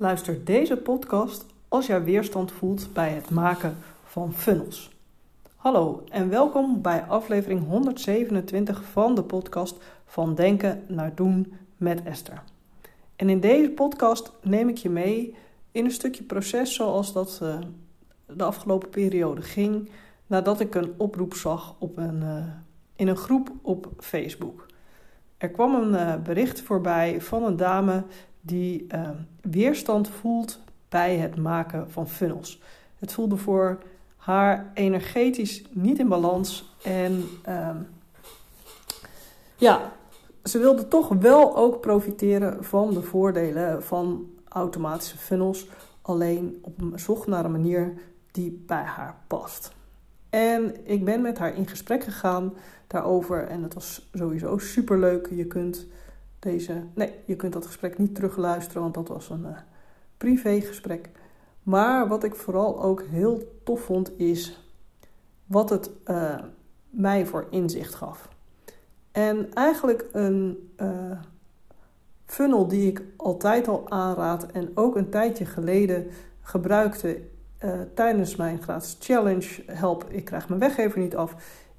Luister deze podcast als jij weerstand voelt bij het maken van funnels. Hallo en welkom bij aflevering 127 van de podcast Van Denken naar Doen met Esther. En in deze podcast neem ik je mee in een stukje proces zoals dat uh, de afgelopen periode ging nadat ik een oproep zag op een, uh, in een groep op Facebook. Er kwam een uh, bericht voorbij van een dame die uh, weerstand voelt bij het maken van funnels. Het voelde voor haar energetisch niet in balans en uh, ja, ze wilde toch wel ook profiteren van de voordelen van automatische funnels, alleen op zocht naar een manier die bij haar past. En ik ben met haar in gesprek gegaan daarover en het was sowieso super leuk. Je kunt deze, nee, je kunt dat gesprek niet terugluisteren, want dat was een uh, privégesprek. Maar wat ik vooral ook heel tof vond, is wat het uh, mij voor inzicht gaf. En eigenlijk een uh, funnel die ik altijd al aanraad en ook een tijdje geleden gebruikte tijdens mijn gratis challenge Help, ik krijg mijn weggever niet af,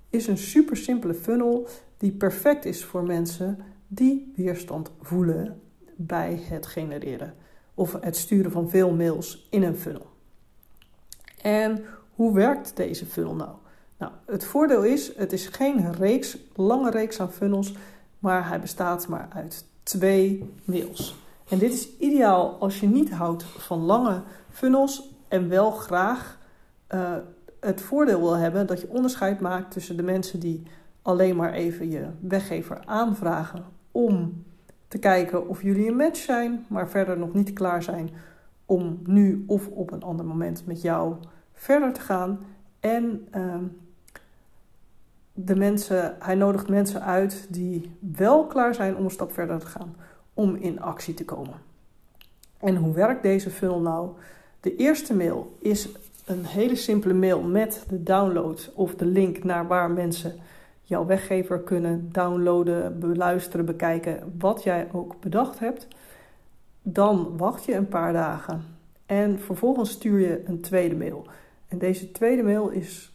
is een super simpele funnel die perfect is voor mensen die weerstand voelen bij het genereren of het sturen van veel mails in een funnel. En hoe werkt deze funnel nou? Nou, het voordeel is, het is geen reeks, lange reeks aan funnels, maar hij bestaat maar uit twee mails. En dit is ideaal als je niet houdt van lange funnels en wel graag uh, het voordeel wil hebben dat je onderscheid maakt tussen de mensen die alleen maar even je weggever aanvragen om te kijken of jullie een match zijn, maar verder nog niet klaar zijn om nu of op een ander moment met jou verder te gaan. En uh, de mensen, hij nodigt mensen uit die wel klaar zijn om een stap verder te gaan, om in actie te komen. En hoe werkt deze funnel nou? De eerste mail is een hele simpele mail met de download of de link naar waar mensen jouw weggever kunnen downloaden, beluisteren, bekijken, wat jij ook bedacht hebt. Dan wacht je een paar dagen en vervolgens stuur je een tweede mail. En deze tweede mail is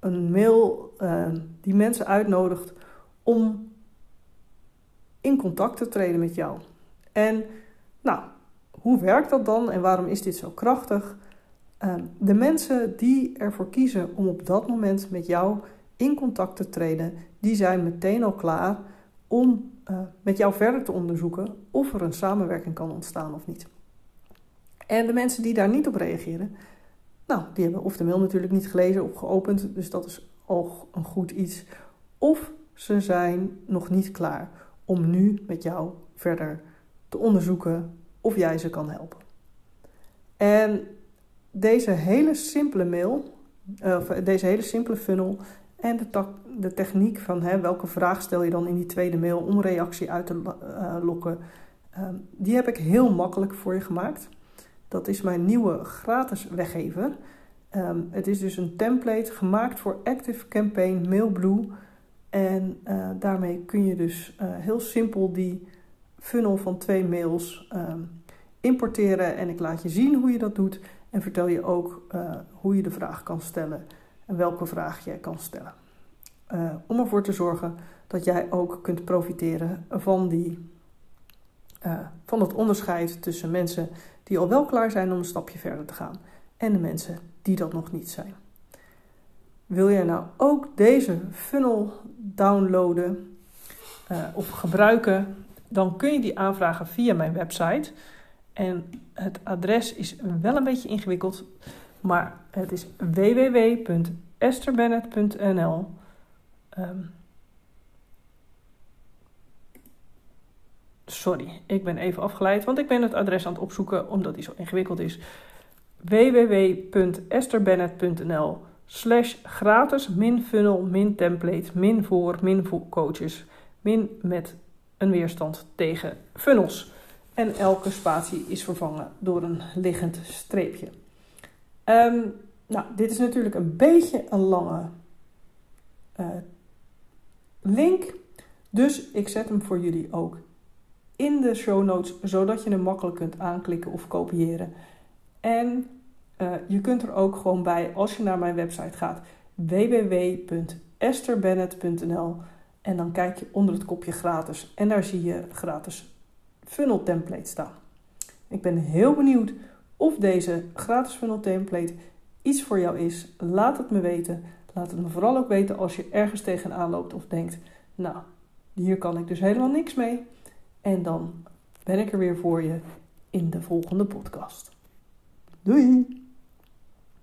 een mail uh, die mensen uitnodigt om in contact te treden met jou. En nou, hoe werkt dat dan en waarom is dit zo krachtig? Uh, de mensen die ervoor kiezen om op dat moment met jou in contact te treden, die zijn meteen al klaar om uh, met jou verder te onderzoeken of er een samenwerking kan ontstaan of niet. En de mensen die daar niet op reageren, nou, die hebben of de mail natuurlijk niet gelezen of geopend, dus dat is al een goed iets. Of ze zijn nog niet klaar om nu met jou verder te onderzoeken of jij ze kan helpen. En deze hele simpele mail, of deze hele simpele funnel en de, de techniek van hè, welke vraag stel je dan in die tweede mail om reactie uit te uh, lokken, uh, die heb ik heel makkelijk voor je gemaakt. Dat is mijn nieuwe gratis weggever. Um, het is dus een template gemaakt voor Active Campaign Mailblue. En uh, daarmee kun je dus heel simpel die funnel van twee mails um, importeren. En ik laat je zien hoe je dat doet. En vertel je ook hoe je de vraag kan stellen en welke vraag jij kan stellen. Uh, om ervoor te zorgen dat jij ook kunt profiteren van, die, uh, van het onderscheid tussen mensen die al wel klaar zijn om een stapje verder te gaan en de mensen die dat nog niet zijn. Wil jij nou ook deze funnel downloaden uh, of gebruiken, dan kun je die aanvragen via mijn website. En het adres is wel een beetje ingewikkeld, maar het is www.esterbennett.nl. Um, sorry, ik ben even afgeleid, want ik ben het adres aan het opzoeken omdat die zo ingewikkeld is. www.esterbennett.nl slash gratis min funnel min template min voor min voor coaches min met een weerstand tegen funnels. En elke spatie is vervangen door een liggend streepje. Um, nou, dit is natuurlijk een beetje een lange uh, link. Dus ik zet hem voor jullie ook in de show notes, zodat je hem makkelijk kunt aanklikken of kopiëren. En uh, je kunt er ook gewoon bij, als je naar mijn website gaat, www.esterbennett.nl en dan kijk je onder het kopje gratis en daar zie je gratis funnel template staan. Ik ben heel benieuwd of deze gratis funnel template iets voor jou is. Laat het me weten. Laat het me vooral ook weten als je ergens tegenaan loopt of denkt: Nou, hier kan ik dus helemaal niks mee. En dan ben ik er weer voor je in de volgende podcast. Doei!